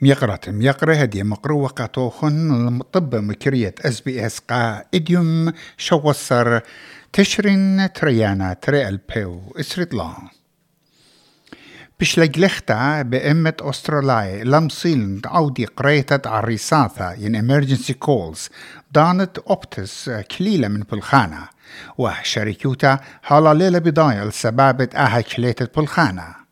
ميقرة ميقرة هدي مقروة قطوخن طب مكرية أس بي إس قا اديوم شوصر تشرين تريانا تري ألبيو اسرد لا. بشلجلختا بأمة أستراليا لمصيل عودي قريتت عريساثة ين emergency calls دانت أوبتس كليلة من بلخانة وشركوتا هالا ليلة بداية لسبابة أها كليتت بلخانة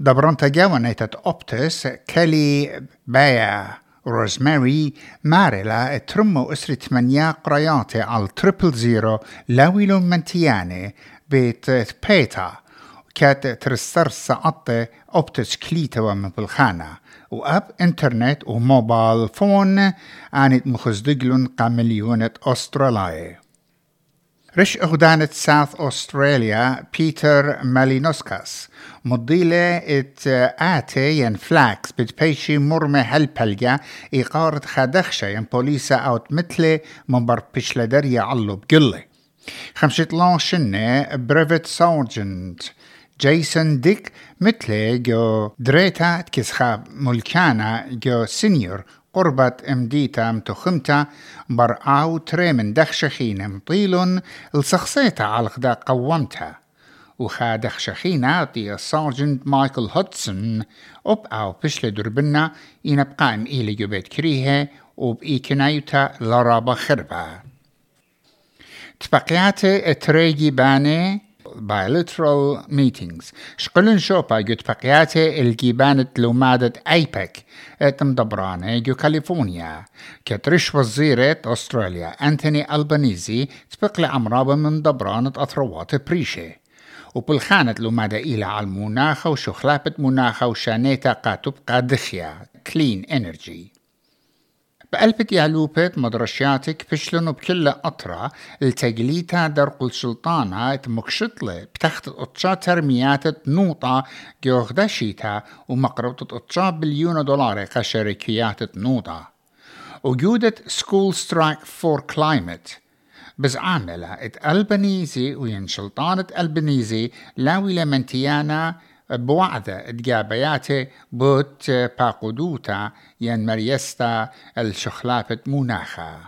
دبرانتا جاونيتت أوبتس كالي بايا روزماري ماريلا ترمو أسري تمنيا قرياتي على تريبل زيرو لاويلو منتياني بيت بيتا كات ترستر ساعت أوبتس كليتا ومن بالخانة وأب إنترنت وموبايل فون آنت مخزدقلن قامليونة أستراليا أغدانة ساوث أستراليا بيتر مالينوسكاس. مضيلة إت آتي ين فلاكس. بتبيشي مرمى هالبلجا إقارة خدخشة ين بوليسا أوت مثل منبر بشلدريا علو بقلة خمسة لانشنة بريفت سارجنت جيسون ديك مثل جو دريتا تكسخاب ملكانا جو سينيور. قربت امديتا متخمتا برعاو تري من دخشخين مطيلون السخصيتا على خدا قومتها وخا دخشخينا دي السارجنت مايكل هودسون أب أو بشل دربنا ينبقى ام إيلي جبت كريها وبإي كنايتا لرابا خربا. تبقيات تريجي باني bilateral meetings. شقلن شوبا جوت بقياتي الجيبانة لومادة ايبك اتم دبرانة جو كاليفورنيا كترش وزيرة استراليا انتوني البانيزي تبقى عمرابة من دبرانة اثروات بريشة وبالخانة لومادة إلى على المناخ وشخلابة مناخ وشانيتا قاتبقى دخيا كلين انرجي بقلبت يالوبت مدرشاتك فشلن بكل أطرة التجليتا درق السلطانة مكشطلة بتخت اتشا ترميات نوطة جوغدشيتا ومقربت اتشا بليون دولار كشركيات نوطة. وجودة سكول سترايك فور كلايمت بس عاملة ات ألبنيزي وين سلطانة ألبنيزي لاوي لمنتيانا بوعدة تجابياتي بوت باقودوتا ين مريستا الشخلافة مناخا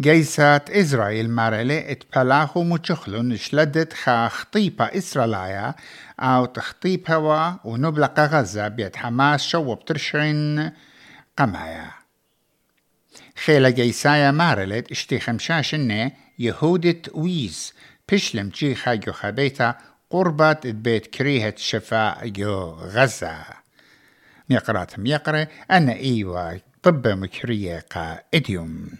جيسات إسرائيل مارلي اتبلاخو متشخلون شلدت خا خطيبة إسرائيلية أو تخطيبها ونبلق غزة بيت حماس شو بترشعين قمايا. خيلة جيسايا مارلت اشتي خمشاشنة يهودة ويز بشلم جيخا جو خبيتا قربت بيت كريهة شفاء جو غزة ميقرات ميقرة أنا إيوا طب مكرية قا إديوم.